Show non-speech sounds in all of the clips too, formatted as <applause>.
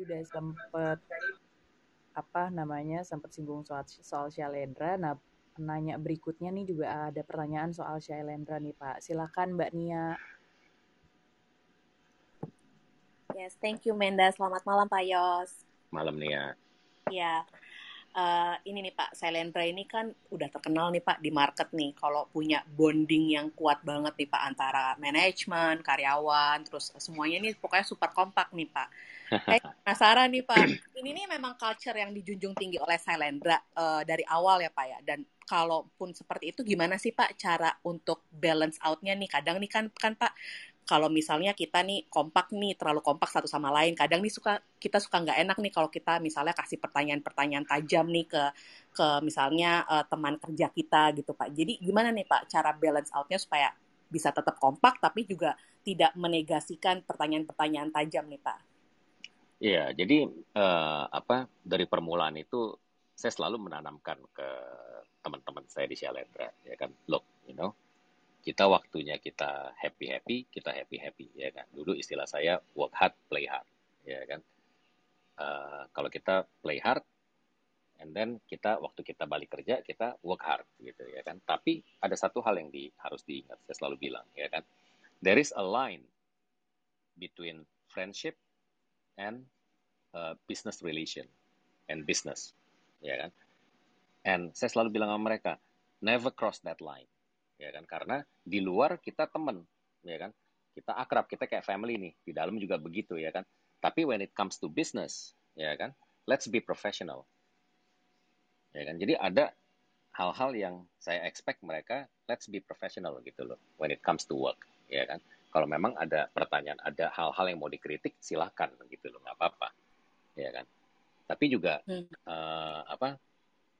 tadi udah sempet apa namanya sempat singgung soal soal Shalendra. Nah, nanya berikutnya nih juga ada pertanyaan soal Shalendra nih Pak. Silakan Mbak Nia. Yes, thank you Menda. Selamat malam Pak Yos. Malam Nia. Ya, uh, ini nih Pak, Selendra ini kan udah terkenal nih Pak di market nih kalau punya bonding yang kuat banget nih Pak antara manajemen, karyawan, terus semuanya ini pokoknya super kompak nih Pak. Eh, <laughs> penasaran nih Pak, ini nih memang culture yang dijunjung tinggi oleh Selendra uh, dari awal ya Pak ya. Dan kalaupun seperti itu gimana sih Pak cara untuk balance outnya nih? Kadang nih kan kan Pak kalau misalnya kita nih kompak nih terlalu kompak satu sama lain kadang nih suka kita suka nggak enak nih kalau kita misalnya kasih pertanyaan-pertanyaan tajam nih ke ke misalnya uh, teman kerja kita gitu pak jadi gimana nih pak cara balance outnya supaya bisa tetap kompak tapi juga tidak menegasikan pertanyaan-pertanyaan tajam nih pak Iya, jadi uh, apa dari permulaan itu saya selalu menanamkan ke teman-teman saya di Shalendra ya kan, look, you know, kita waktunya kita happy happy kita happy happy ya kan? Dulu istilah saya work hard play hard ya kan? Uh, kalau kita play hard and then kita waktu kita balik kerja kita work hard gitu ya kan? Tapi ada satu hal yang di, harus diingat saya selalu bilang ya kan? There is a line between friendship and uh, business relation and business ya kan? And saya selalu bilang sama mereka never cross that line ya kan? Karena di luar kita temen ya kan? Kita akrab kita kayak family nih di dalam juga begitu ya kan? Tapi when it comes to business ya kan? Let's be professional ya kan? Jadi ada hal-hal yang saya expect mereka let's be professional gitu loh when it comes to work ya kan kalau memang ada pertanyaan ada hal-hal yang mau dikritik silahkan gitu loh nggak apa-apa ya kan tapi juga hmm. uh, apa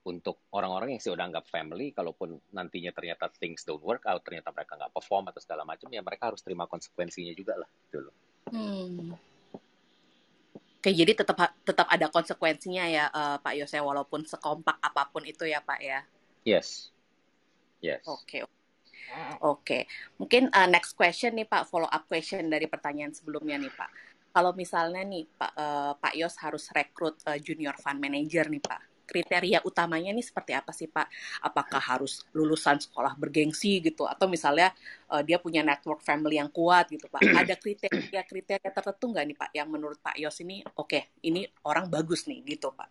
untuk orang-orang yang sudah anggap family, kalaupun nantinya ternyata things don't work out, ternyata mereka nggak perform atau segala macam, ya mereka harus terima konsekuensinya juga lah, gitu loh. Hmm. Oke, jadi tetap tetap ada konsekuensinya ya uh, Pak Yose, walaupun sekompak apa pun itu ya Pak ya. Yes. Yes. Oke. Oke, mungkin uh, next question nih Pak, follow up question dari pertanyaan sebelumnya nih Pak. Kalau misalnya nih Pak uh, Pak Yos harus rekrut uh, junior fund manager nih Pak, kriteria utamanya ini seperti apa sih Pak? Apakah harus lulusan sekolah bergengsi gitu atau misalnya uh, dia punya network family yang kuat gitu Pak? <clears throat> Ada kriteria-kriteria tertentu nggak nih Pak yang menurut Pak Yos ini oke okay, ini orang bagus nih gitu Pak?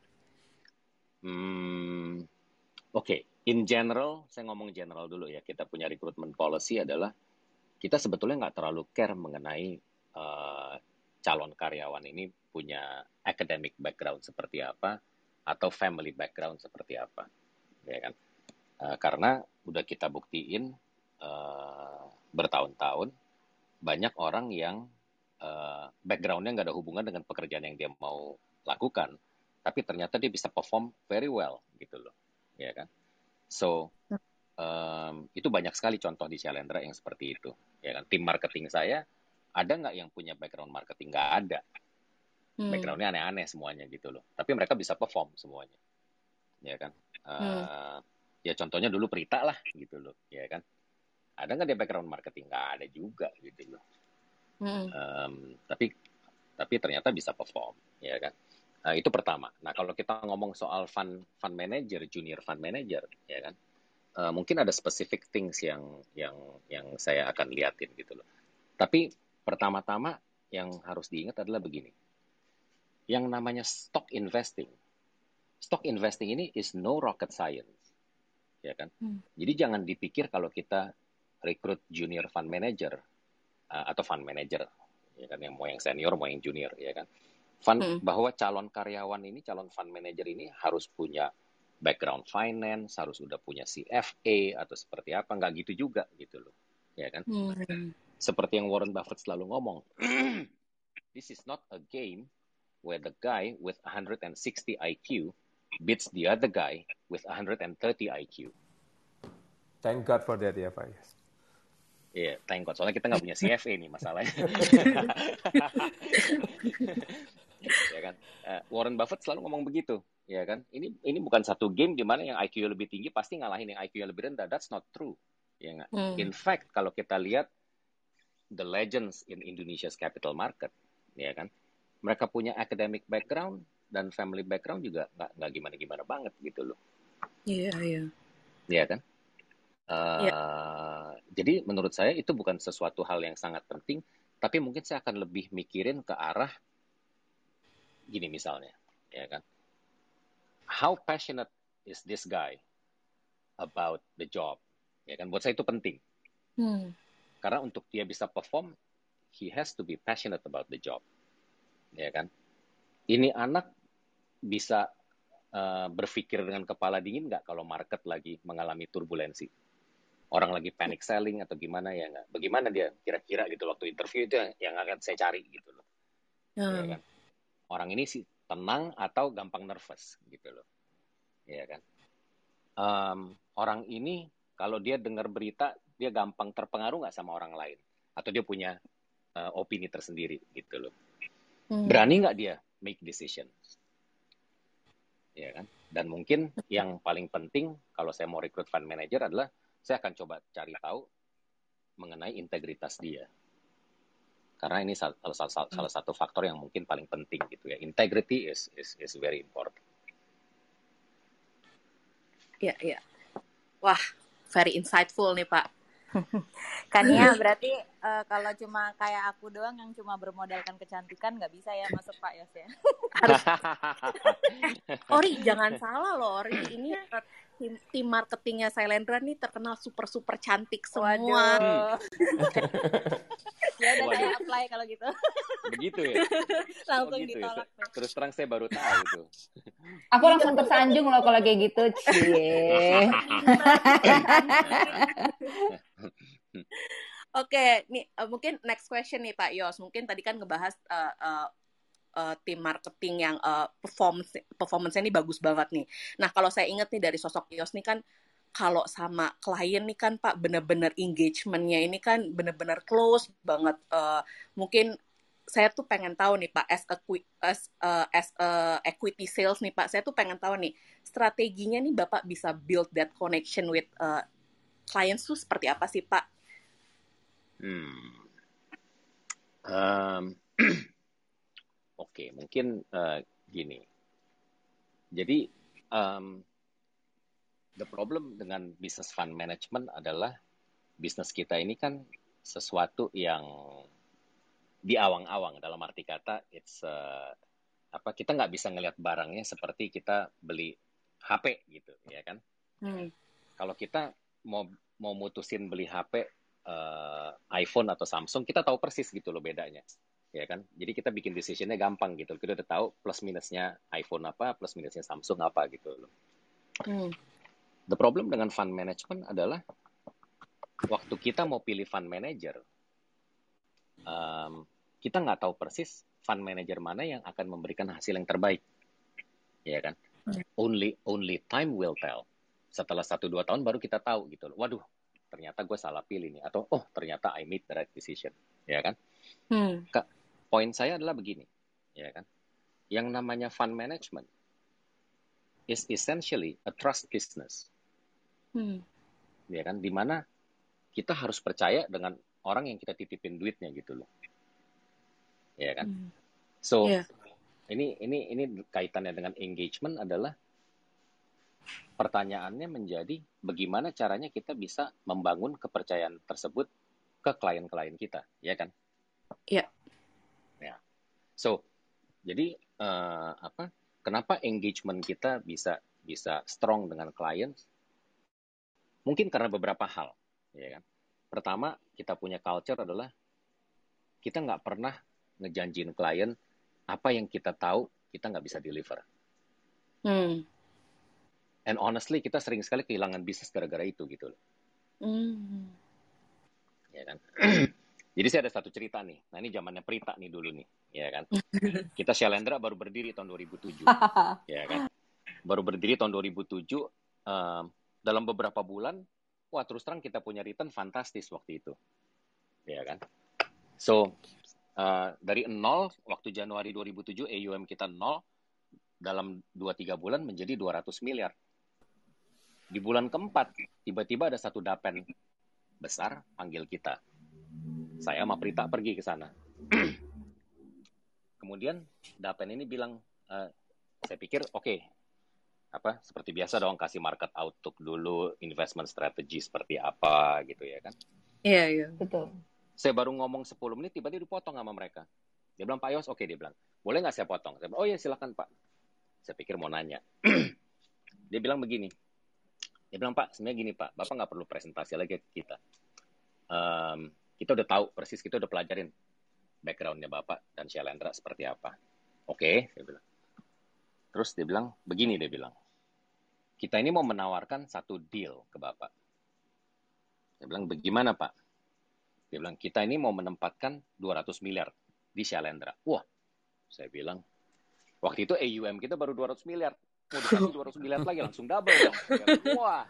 Hmm. Okay. In general, saya ngomong general dulu ya. Kita punya recruitment policy adalah kita sebetulnya nggak terlalu care mengenai uh, calon karyawan ini punya academic background seperti apa atau family background seperti apa, ya kan? Uh, karena udah kita buktiin uh, bertahun-tahun banyak orang yang uh, backgroundnya nggak ada hubungan dengan pekerjaan yang dia mau lakukan, tapi ternyata dia bisa perform very well gitu loh, ya kan? So um, itu banyak sekali contoh di Shalendra yang seperti itu, ya kan? Tim marketing saya ada nggak yang punya background marketing? Nggak ada, hmm. backgroundnya aneh-aneh semuanya gitu loh tapi mereka bisa perform semuanya ya kan uh, hmm. ya contohnya dulu Prita lah gitu loh ya kan ada nggak dia background marketing nggak ada juga gitu loh hmm. um, tapi tapi ternyata bisa perform ya kan uh, itu pertama nah kalau kita ngomong soal fund fund manager junior fund manager ya kan uh, mungkin ada specific things yang yang yang saya akan liatin gitu loh tapi pertama-tama yang harus diingat adalah begini yang namanya stock investing. Stock investing ini is no rocket science, ya kan? Hmm. Jadi jangan dipikir kalau kita rekrut junior fund manager uh, atau fund manager, ya kan? Yang mau yang senior, mau yang junior, ya kan? Fund hmm. bahwa calon karyawan ini, calon fund manager ini harus punya background finance, harus udah punya CFA atau seperti apa? Nggak gitu juga, gitu loh, ya kan? Hmm. Seperti yang Warren Buffett selalu ngomong, <clears throat> this is not a game where the guy with 160 IQ beats the other guy with 130 IQ. Thank God for that ya Pak. Iya, yeah, thank God. Soalnya kita nggak punya CFA nih masalahnya. <laughs> <laughs> ya kan. Uh, Warren Buffett selalu ngomong begitu, ya kan. Ini ini bukan satu game di mana yang IQ lebih tinggi pasti ngalahin yang IQ lebih rendah. That's not true. Ya gak? Hmm. In fact, kalau kita lihat the legends in Indonesia's capital market, ya kan mereka punya academic background dan family background juga nggak nggak gimana gimana banget gitu loh Iya, iya. Iya kan Iya. Uh, jadi menurut saya itu bukan sesuatu hal yang sangat penting tapi mungkin saya akan lebih mikirin ke arah gini misalnya ya kan? How passionate is this guy about the job? Ya kan? Buat saya itu penting. Hmm. karena untuk dia bisa perform he has to be passionate about the job. Ya kan? Ini anak bisa uh, berpikir dengan kepala dingin nggak kalau market lagi mengalami turbulensi? Orang lagi panic selling atau gimana ya nggak? Bagaimana dia kira-kira gitu waktu interview itu yang, yang akan saya cari gitu loh. Ya Hmm. kan orang ini sih tenang atau gampang nervous gitu loh. Ya kan? Em, orang ini kalau dia dengar berita dia gampang terpengaruh nggak sama orang lain? Atau dia punya eh, opini tersendiri gitu loh. Hmm. berani nggak dia make decision? Ya kan? Dan mungkin yang paling penting kalau saya mau rekrut fund manager adalah saya akan coba cari tahu mengenai integritas dia karena ini salah, salah, salah satu faktor yang mungkin paling penting gitu ya integrity is is is very important Iya, iya. Wah, very insightful nih, Pak. <laughs> Kan ya berarti eh, kalau cuma kayak aku doang yang cuma bermodalkan kecantikan nggak bisa ya masuk Pak Yos ya. <laughs> Harus <laughs> Ori, jangan salah loh, Ori. Ini tim, tim marketingnya Sailendra nih terkenal super-super cantik semua. Waduh. <laughs> ya udah saya apply kalau gitu. begitu ya <laughs> Langsung Oh, gitu ya. ditolak. tuh. terus terang saya baru tahu itu Aku langsung tersanjung loh kalau kayak gitu. Cie. <laughs> Oke, nih eh, mungkin next question nih Pak Yos. Mungkin tadi kan ngebahas eh, eh, eh, tim marketing yang eh, performance performance-nya ini bagus banget nih. Nah, kalau saya ingat nih dari sosok Yos nih kan kalau sama klien nih kan Pak bener-bener engagement-nya ini kan bener-bener close banget. Eh, mungkin saya tuh pengen tahu nih Pak as a, as, eh, as a equity sales nih Pak, saya tuh pengen tahu nih strateginya nih Bapak bisa build that connection with eh, clients tuh seperti apa sih Pak? Hmm. Em, <clears throat> Oke, mungkin eh, gini. Jadi, em, the problem dengan business fund management adalah bisnis kita ini kan sesuatu yang di awang-awang dalam arti kata it's eh, apa kita nggak bisa ngelihat barangnya seperti kita beli HP gitu ya kan Hmm. kalau kita mau mau mutusin beli HP eh, iPhone atau Samsung, kita tahu persis gitu loh bedanya, ya kan? Jadi kita bikin decisionnya gampang gitu. Kita udah tahu plus minusnya iPhone apa, plus minusnya Samsung apa gitu loh. Hmm. The problem dengan fund management adalah waktu kita mau pilih fund manager, em, kita nggak tahu persis fund manager mana yang akan memberikan hasil yang terbaik, ya kan? Hmm. Only only time will tell. Setelah satu dua tahun baru kita tahu gitu loh. Waduh, ternyata gue salah pilih nih atau oh ternyata I made the right decision, ya kan? Hmm. Poin saya adalah begini, ya kan? Yang namanya fund management is essentially a trust business Hmm. ya kan di mana kita harus percaya dengan orang yang kita titipin duitnya gitu loh ya kan Hmm. so Iya. ini ini ini kaitannya dengan engagement adalah pertanyaannya menjadi bagaimana caranya kita bisa membangun kepercayaan tersebut ke klien-klien kita ya kan Iya. So jadi eh, apa kenapa engagement kita bisa bisa strong dengan klien mungkin karena beberapa hal ya kan? Pertama kita punya culture adalah kita nggak pernah ngejanjiin klien apa yang kita tahu kita nggak bisa deliver. Hmm. and honestly kita sering sekali kehilangan bisnis gara-gara itu gitu loh. Hmm. ya kan <clears throat> jadi saya ada satu cerita nih. Nah ini zamannya Prita nih dulu nih ya kan? <laughs> Kita Shalendra baru berdiri tahun 2007 <laughs> ya kan? Baru berdiri tahun 2007 em, dalam beberapa bulan wah terus terang kita punya return fantastis waktu itu ya kan? So eh, dari nol waktu Januari 2007 AUM kita nol dalam 2-3 bulan menjadi 200 miliar. Di bulan keempat tiba-tiba ada satu dapen besar panggil kita saya sama Prita pergi ke sana <clears throat> kemudian Dapen ini bilang, uh, saya pikir oke, okay, apa seperti biasa dong kasih market outlook dulu, investment strategy seperti apa gitu ya kan? Iya yeah, iya. Yeah. Betul. Saya baru ngomong 10 menit, tiba-tiba dipotong sama mereka. Dia bilang Pak Yos, oke okay, dia bilang, boleh nggak saya potong? Saya bilang, oh ya silakan Pak. Saya pikir mau nanya. <clears throat> dia bilang begini, dia bilang Pak, sebenarnya gini Pak, Bapak nggak perlu presentasi lagi ke kita. Um, kita udah tahu persis, kita udah pelajarin backgroundnya Bapak dan Shalendra seperti apa. Oke, okay, saya bilang. Terus dia bilang, begini dia bilang, kita ini mau menawarkan satu deal ke Bapak. Saya bilang, bagaimana Pak? Dia bilang, kita ini mau menempatkan 200 miliar di Shalendra. Wah, saya bilang, waktu itu AUM kita baru 200 miliar. Mau dikasih 200 miliar lagi, langsung double dong. Wah,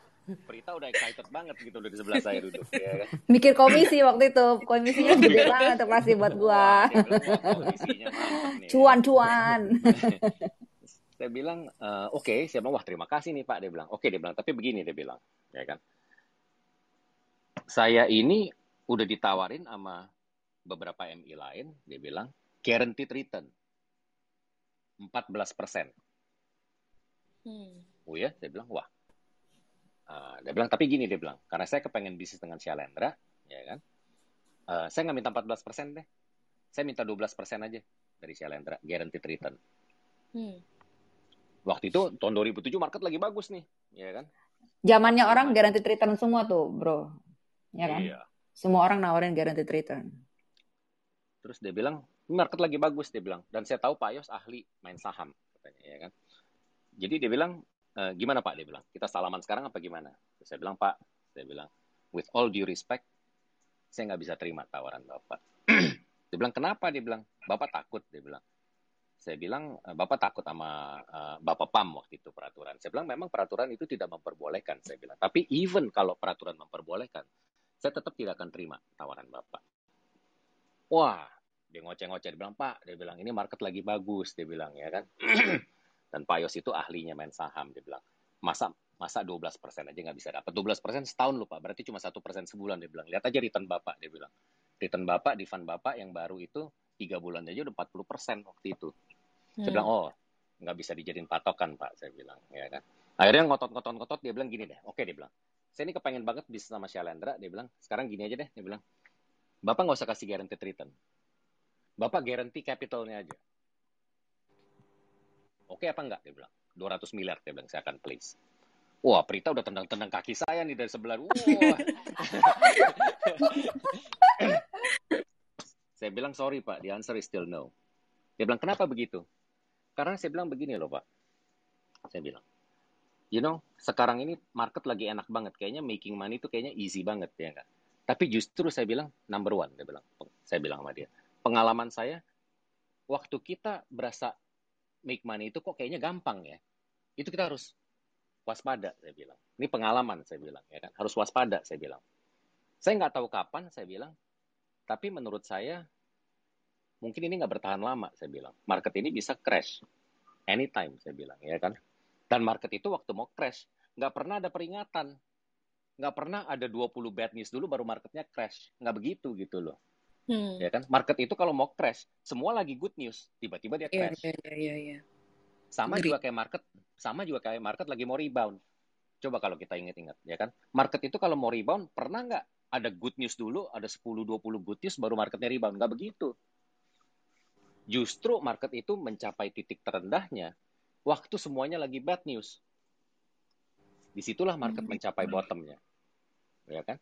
Prita udah excited banget gitu udah di sebelah saya duduk ya kan. Mikir komisi waktu itu, komisinya gede banget tuh pasti buat gua. Cuan-cuan. saya <laughs> bilang uh, oke, okay. saya bilang wah terima kasih nih Pak dia bilang. Oke okay, dia bilang, tapi begini dia bilang, ya kan. Saya ini udah ditawarin sama beberapa MI lain, dia bilang guaranteed return 14 persen. Hmm. Oh ya, saya bilang wah Uh, dia bilang, tapi gini dia bilang, karena saya kepengen bisnis dengan Shalendra, ya kan, uh, saya nggak minta 14 persen deh, saya minta 12 persen aja dari Shalendra, guaranteed return. Hmm. Waktu itu tahun 2007 market lagi bagus nih, ya kan. Zamannya orang guaranteed return semua tuh, bro, ya kan. Iya. Semua orang nawarin guaranteed return. Terus dia bilang, market lagi bagus dia bilang, dan saya tahu Pak Yos ahli main saham, katanya, ya kan. Jadi dia bilang, e, gimana Pak? Dia bilang, kita salaman sekarang apa gimana? Saya bilang, Pak, saya bilang, with all due respect, saya nggak bisa terima tawaran Bapak. <clears throat> dia bilang, kenapa? Dia bilang, Bapak takut. Dia bilang, saya bilang, eh, Bapak takut sama uh, Bapak PAM waktu itu peraturan. Saya bilang, memang peraturan itu tidak memperbolehkan. Saya bilang, tapi even kalau peraturan memperbolehkan, saya tetap tidak akan terima tawaran Bapak. Wah, dia ngoceh-ngoceh. Dia bilang, Pak, dia bilang, ini market lagi bagus. Dia bilang, ya kan. <clears throat> Dan Pak Yos itu ahlinya main saham. Dia bilang, masa masa 12 persen aja nggak bisa dapat? 12 persen setahun lupa berarti cuma satu persen sebulan dia bilang. Lihat aja return bapak dia bilang. Return bapak di fund bapak yang baru itu tiga bulan aja udah 40 persen waktu itu. Hmm. saya bilang oh nggak bisa dijadiin patokan pak saya bilang ya kan. Akhirnya ngotot-ngotot-ngotot dia bilang gini deh. Oke dia bilang saya ini kepengen banget bisnis sama Shalendra dia bilang. Sekarang gini aja deh dia bilang. Bapak nggak usah kasih guaranteed return. Bapak guarantee capitalnya aja Oke apa enggak? Dia bilang. 200 miliar dia bilang saya akan place. Wah, Prita udah tendang-tendang kaki saya nih dari sebelah. Wah. <laughs> saya bilang sorry Pak, the answer is still no. Dia bilang kenapa begitu? Karena saya bilang begini loh Pak. Saya bilang, you know, sekarang ini market lagi enak banget. Kayaknya making money itu kayaknya easy banget ya enggak? Tapi justru saya bilang number one, dia bilang. Saya bilang sama dia. Pengalaman saya, waktu kita berasa make money itu kok kayaknya gampang ya. Itu kita harus waspada, saya bilang. Ini pengalaman, saya bilang. ya kan Harus waspada, saya bilang. Saya nggak tahu kapan, saya bilang. Tapi menurut saya, mungkin ini nggak bertahan lama, saya bilang. Market ini bisa crash. Anytime, saya bilang. ya kan Dan market itu waktu mau crash, nggak pernah ada peringatan. Nggak pernah ada 20 bad news dulu baru marketnya crash. Nggak begitu gitu loh. Hmm. Ya kan? Market itu kalau mau crash, semua lagi good news, tiba-tiba dia iya, crash. Iya, iya, iya, iya. Sama Ngeri. juga kayak market, sama juga kayak market lagi mau rebound. Coba kalau kita ingat-ingat, ya kan? Market itu kalau mau rebound, pernah nggak ada good news dulu, ada 10-20 good news, baru marketnya rebound? Nggak begitu. Justru market itu mencapai titik terendahnya waktu semuanya lagi bad news. Di situlah market hmm. mencapai bottomnya. Ya kan?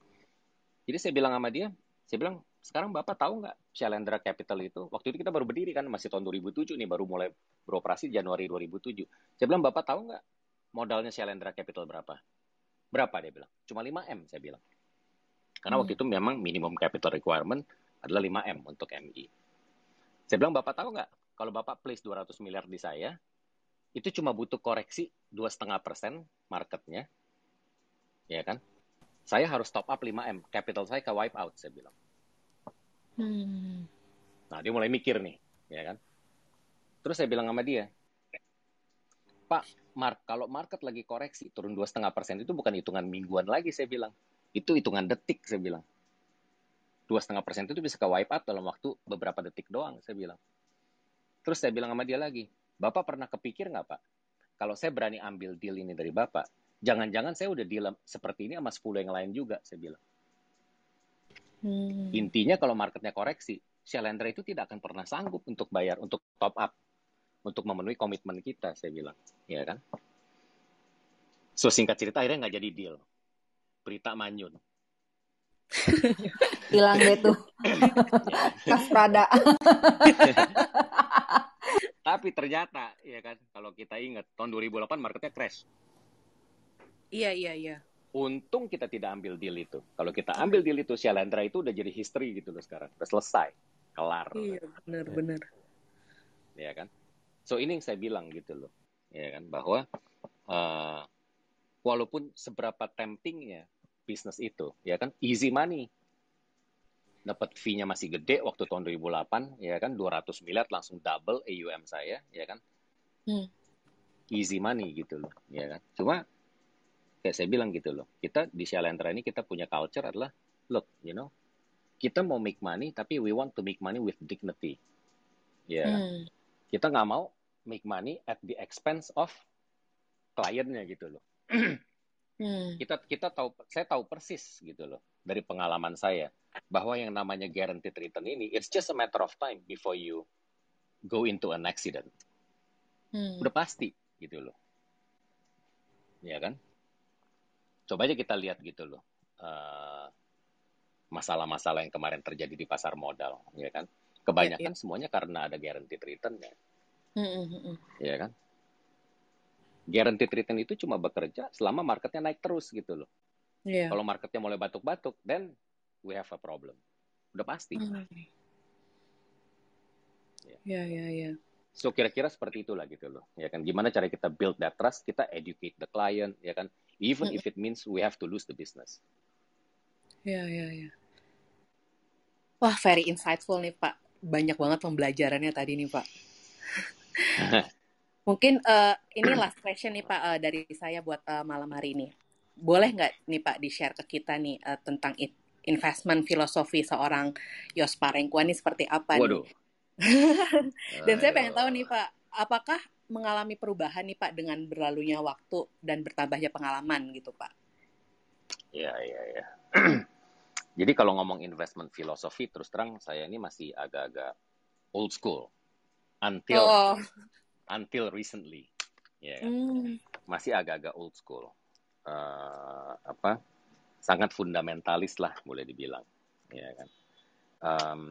Jadi saya bilang sama dia, saya bilang, sekarang Bapak tahu nggak Shalendra Capital itu? Waktu itu kita baru berdiri kan, masih tahun 2007 nih, baru mulai beroperasi Januari 2007. Saya bilang, Bapak tahu nggak modalnya Shalendra Capital berapa? Berapa dia bilang? Cuma 5M saya bilang. Karena hmm. waktu itu memang minimum capital requirement adalah 5M untuk MI. Saya bilang, Bapak tahu nggak? Kalau Bapak place 200 miliar di saya, itu cuma butuh koreksi 2,5 persen marketnya, ya kan? Saya harus top up 5M, capital saya ke wipe out, saya bilang. Hmm. Nah, dia mulai mikir nih, ya kan? Terus saya bilang sama dia, Pak, Mark, kalau market lagi koreksi turun dua setengah persen itu bukan hitungan mingguan lagi, saya bilang. Itu hitungan detik, saya bilang. Dua setengah persen itu bisa ke wipe out dalam waktu beberapa detik doang, saya bilang. Terus saya bilang sama dia lagi, Bapak pernah kepikir nggak Pak? Kalau saya berani ambil deal ini dari Bapak, jangan-jangan saya udah deal seperti ini sama 10 yang lain juga, saya bilang. Hmm. Intinya kalau marketnya koreksi, Shalendra itu tidak akan pernah sanggup untuk bayar, untuk top up, untuk memenuhi komitmen kita, saya bilang. Ya kan? So singkat cerita akhirnya nggak jadi deal. Berita manyun. <laughs> Hilang deh tuh. <laughs> Kas Prada. <laughs> Tapi ternyata, ya kan, kalau kita ingat, tahun 2008 marketnya crash. Iya, iya, iya. Untung kita tidak ambil deal itu. Kalau kita ambil deal itu, Shalendra itu udah jadi history gitu loh sekarang. Udah selesai. Kelar. Iya, benar-benar. Ya kan? So ini yang saya bilang gitu loh. Ya kan, bahwa uh, walaupun seberapa temptingnya bisnis itu, ya kan, easy money dapat fee-nya masih gede waktu tahun 2008 ya kan 200 miliar langsung double AUM saya ya kan hmm. easy money gitu loh ya kan cuma kayak saya bilang gitu loh kita di Shalendra ini kita punya culture adalah look you know kita mau make money tapi we want to make money with dignity ya kan? hmm. kita nggak mau make money at the expense of kliennya gitu loh hmm. kita kita tahu saya tahu persis gitu loh dari pengalaman saya bahwa yang namanya guaranteed return ini it's just a matter of time before you go into an accident. Hmm. Udah pasti gitu loh. Ya kan? Coba aja kita lihat gitu loh. masalah masalah-masalah yang kemarin terjadi di pasar modal, ya kan? Kebanyakan yeah, yeah. semuanya karena ada guaranteed return ya. Hmm, hmm, hmm, hmm. Ya kan? Guaranteed return itu cuma bekerja selama marketnya naik terus gitu loh. Yeah. Kalau marketnya mulai batuk-batuk, then we have a problem. Udah pasti. Hmm. Ya, ya, ya. So kira-kira seperti itulah gitu loh. Ya kan gimana cara kita build that trust, kita educate the client, ya kan. Even if it means we have to lose the business. Ya, ya, ya. Wah, very insightful nih, Pak. Banyak banget pembelajarannya tadi nih, Pak. <laughs> Mungkin uh, ini last question nih, Pak, uh, dari saya buat uh, malam hari ini. Boleh nggak nih, Pak, di-share ke kita nih uh, tentang it, investment filosofi seorang Yos Parengkua ini seperti apa Waduh. nih? <laughs> dan saya pengen tahu nih Pak, apakah mengalami perubahan nih Pak dengan berlalunya waktu dan bertambahnya pengalaman gitu Pak? Ya, ya, ya. Jadi kalau ngomong investment filosofi, terus terang saya ini masih agak-agak old school. Until oh. until recently. Ya, kan? mm. Masih agak-agak old school. Uh, apa? sangat fundamentalis lah boleh dibilang ya kan um,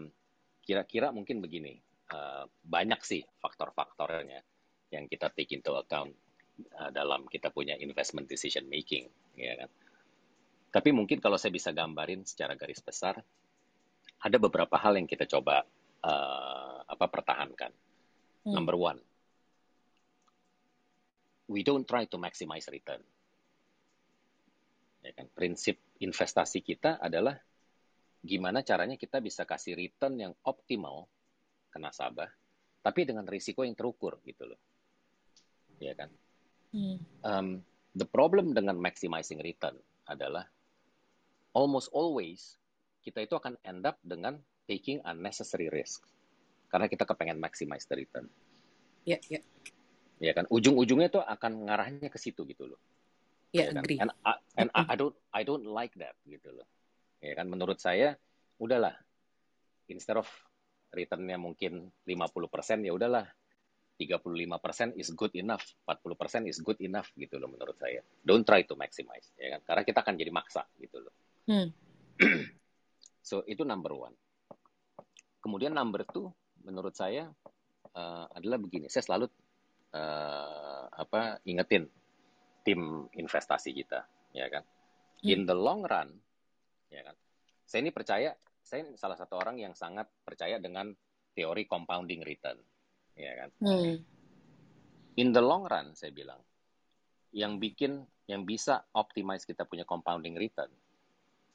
kira-kira mungkin begini uh, banyak sih faktor-faktornya yang kita take into account uh, dalam kita punya investment decision making ya kan? Tapi mungkin kalau saya bisa gambarin secara garis besar ada beberapa hal yang kita coba uh, apa pertahankan. Hmm. number one we don't try to maximize return. Ya kan? Prinsip investasi kita adalah gimana caranya kita bisa kasih return yang optimal ke nasabah, tapi dengan risiko yang terukur gitu loh, ya kan? Hmm. Um, the problem dengan maximizing return adalah almost always kita itu akan end up dengan taking unnecessary risk karena kita kepengen maximize the return. Ya, yeah, ya. Yeah. Ya kan, ujung-ujungnya itu akan ngarahnya ke situ gitu loh. Ya, yeah, agree. And, I, and I, I don't I don't like that gitu loh. Ya kan menurut saya udahlah instead of returnnya mungkin 50% ya udahlah 35% is good enough, 40% is good enough gitu loh menurut saya. Don't try to maximize ya kan karena kita akan jadi maksa gitu loh. Hmm. <clears throat> so itu number one. Kemudian number two menurut saya uh, adalah begini, saya selalu uh, apa ingetin tim investasi kita, ya kan. Hmm. In the long run, ya kan. Saya ini percaya, saya ini salah satu orang yang sangat percaya dengan teori compounding return, ya kan. Hmm. In the long run, saya bilang, yang bikin, yang bisa optimize kita punya compounding return,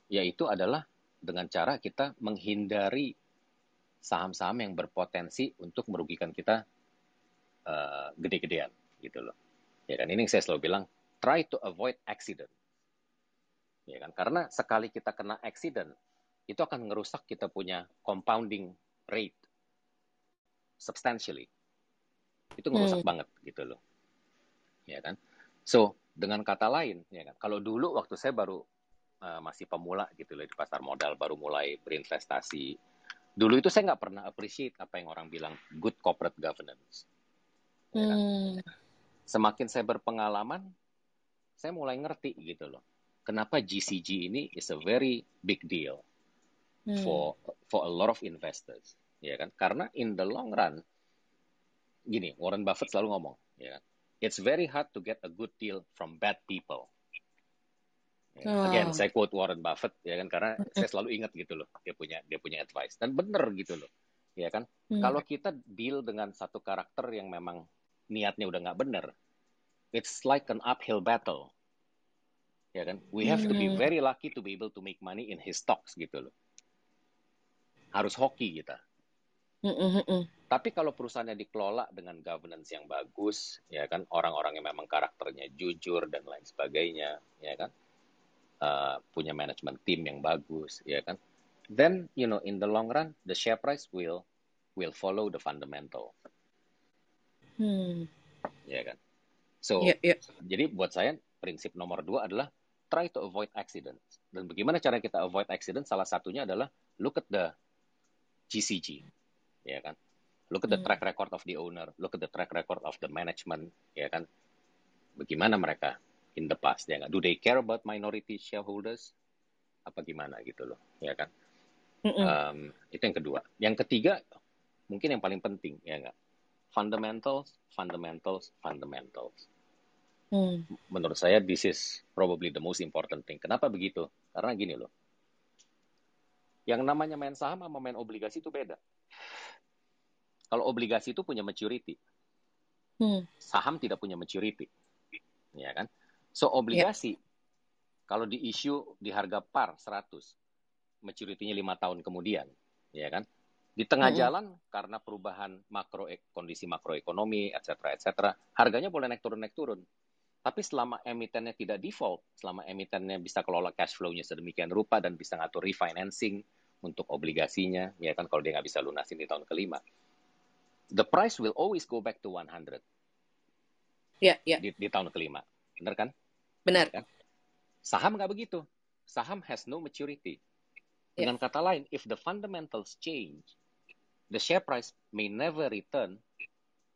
yaitu adalah dengan cara kita menghindari saham-saham yang berpotensi untuk merugikan kita uh, gede-gedean gitu loh. Ya kan ini yang saya selalu bilang try to avoid accident. Ya kan? Karena sekali kita kena accident, itu akan ngerusak kita punya compounding rate substantially. itu ngerusak hmm. banget gitu loh ya kan so dengan kata lain ya kan kalau dulu waktu saya baru uh, masih pemula gitu loh di pasar modal baru mulai berinvestasi dulu itu saya nggak pernah appreciate apa yang orang bilang good corporate governance ya kan? hmm. semakin saya berpengalaman saya mulai ngerti gitu loh kenapa GCG ini is a very big deal hmm. for for a lot of investors ya kan? Karena in the long run gini Warren Buffett selalu ngomong ya kan? It's very hard to get a good deal from bad people. Ya, oh. again saya quote Warren Buffett ya kan? Karena saya selalu ingat gitu loh dia punya dia punya advice. Dan bener gitu loh ya kan? Hmm. kalau kita deal dengan satu karakter yang memang niatnya udah nggak bener it's like an uphill battle. Ya kan? We have to be hmm. very lucky to be able to make money in his stocks gitu loh. Harus hoki kita Mm-mm. Tapi kalau perusahaannya dikelola dengan governance yang bagus, ya kan orang-orang yang memang karakternya jujur dan lain sebagainya, ya kan uh, punya manajemen tim yang bagus, ya kan. Then you know in the long run the share price will will follow the fundamental. Hmm. Ya kan. So yeah, yeah. jadi buat saya prinsip nomor dua adalah try to avoid accidents. Dan bagaimana cara kita avoid accident? Salah satunya adalah look at the GCG ya kan? Look at the hmm. track record of the owner. Look at the track record of the management ya kan? Bagaimana mereka in the past ya kan? Do they care about minority shareholders? Apa gimana gitu loh ya kan? Um, itu yang kedua. Yang ketiga mungkin yang paling penting ya enggak fundamentals fundamentals fundamentals. Hmm. menurut saya this is probably the most important thing. Kenapa begitu? Karena gini loh. Yang namanya main saham sama main obligasi itu beda kalau obligasi itu punya maturity. Hmm. Saham tidak punya maturity. Ya kan? So obligasi yeah. kalau di issue di harga par 100, maturity-nya 5 tahun kemudian, ya kan? Di tengah -hmm. jalan karena perubahan makro kondisi makroekonomi, etc. etc. harganya boleh naik turun naik turun. Tapi selama emitennya tidak default, selama emitennya bisa kelola cash flow-nya sedemikian rupa dan bisa ngatur refinancing untuk obligasinya, ya kan kalau dia nggak bisa lunasin di tahun kelima, the price will always go back to 100. Ya, yeah, ya. Yeah. Di, di tahun kelima. Benar kan? Benar. Kan? Saham nggak begitu. Saham has no maturity. Ya. Dengan yeah. kata lain, if the fundamentals change, the share price may never return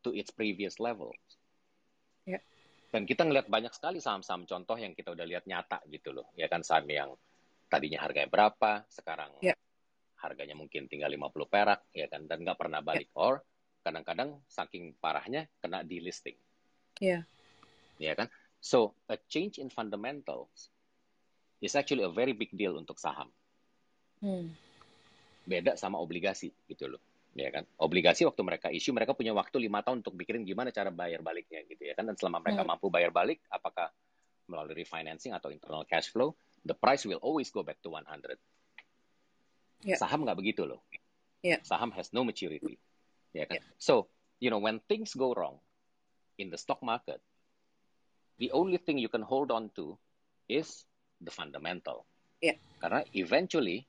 to its previous level. Yeah. Dan kita ngelihat banyak sekali saham-saham contoh yang kita udah lihat nyata gitu loh. Ya kan saham yang tadinya harganya berapa, sekarang yeah. harganya mungkin tinggal 50 perak, ya kan, dan nggak pernah balik. Yeah. Or kadang-kadang saking parahnya kena delisting. Iya. Yeah. Ya kan? So, a change in fundamentals is actually a very big deal untuk saham. Hmm. Beda sama obligasi gitu loh. Ya kan? Obligasi waktu mereka issue, mereka punya waktu lima tahun untuk pikirin gimana cara bayar baliknya gitu ya kan. Dan selama mereka hmm. mampu bayar balik, apakah melalui refinancing atau internal cash flow, the price will always go back to 100. Yeah. Saham nggak begitu loh. Yeah. Saham has no maturity. Ya kan? Yeah. So, you know, when things go wrong in the stock market, the only thing you can hold on to is the fundamental. Yeah. Karena eventually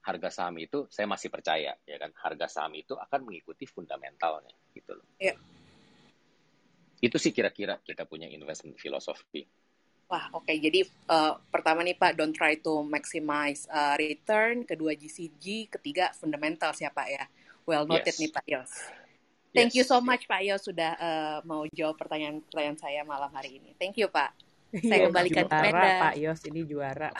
harga saham itu saya masih percaya ya kan harga saham itu akan mengikuti fundamentalnya gitu loh. Yeah. Itu sih kira-kira kita punya investment philosophy. Wah, oke. Okay. Jadi uh, pertama nih Pak, don't try to maximize uh, return. Kedua GCG. Ketiga fundamental siapa ya? Well noted yes. nih Pak Yos. Thank yes. you so much Pak Yos sudah uh, mau jawab pertanyaan-pertanyaan saya malam hari ini. Thank you Pak. Saya kembalikan juara, Pak Yos ini juara.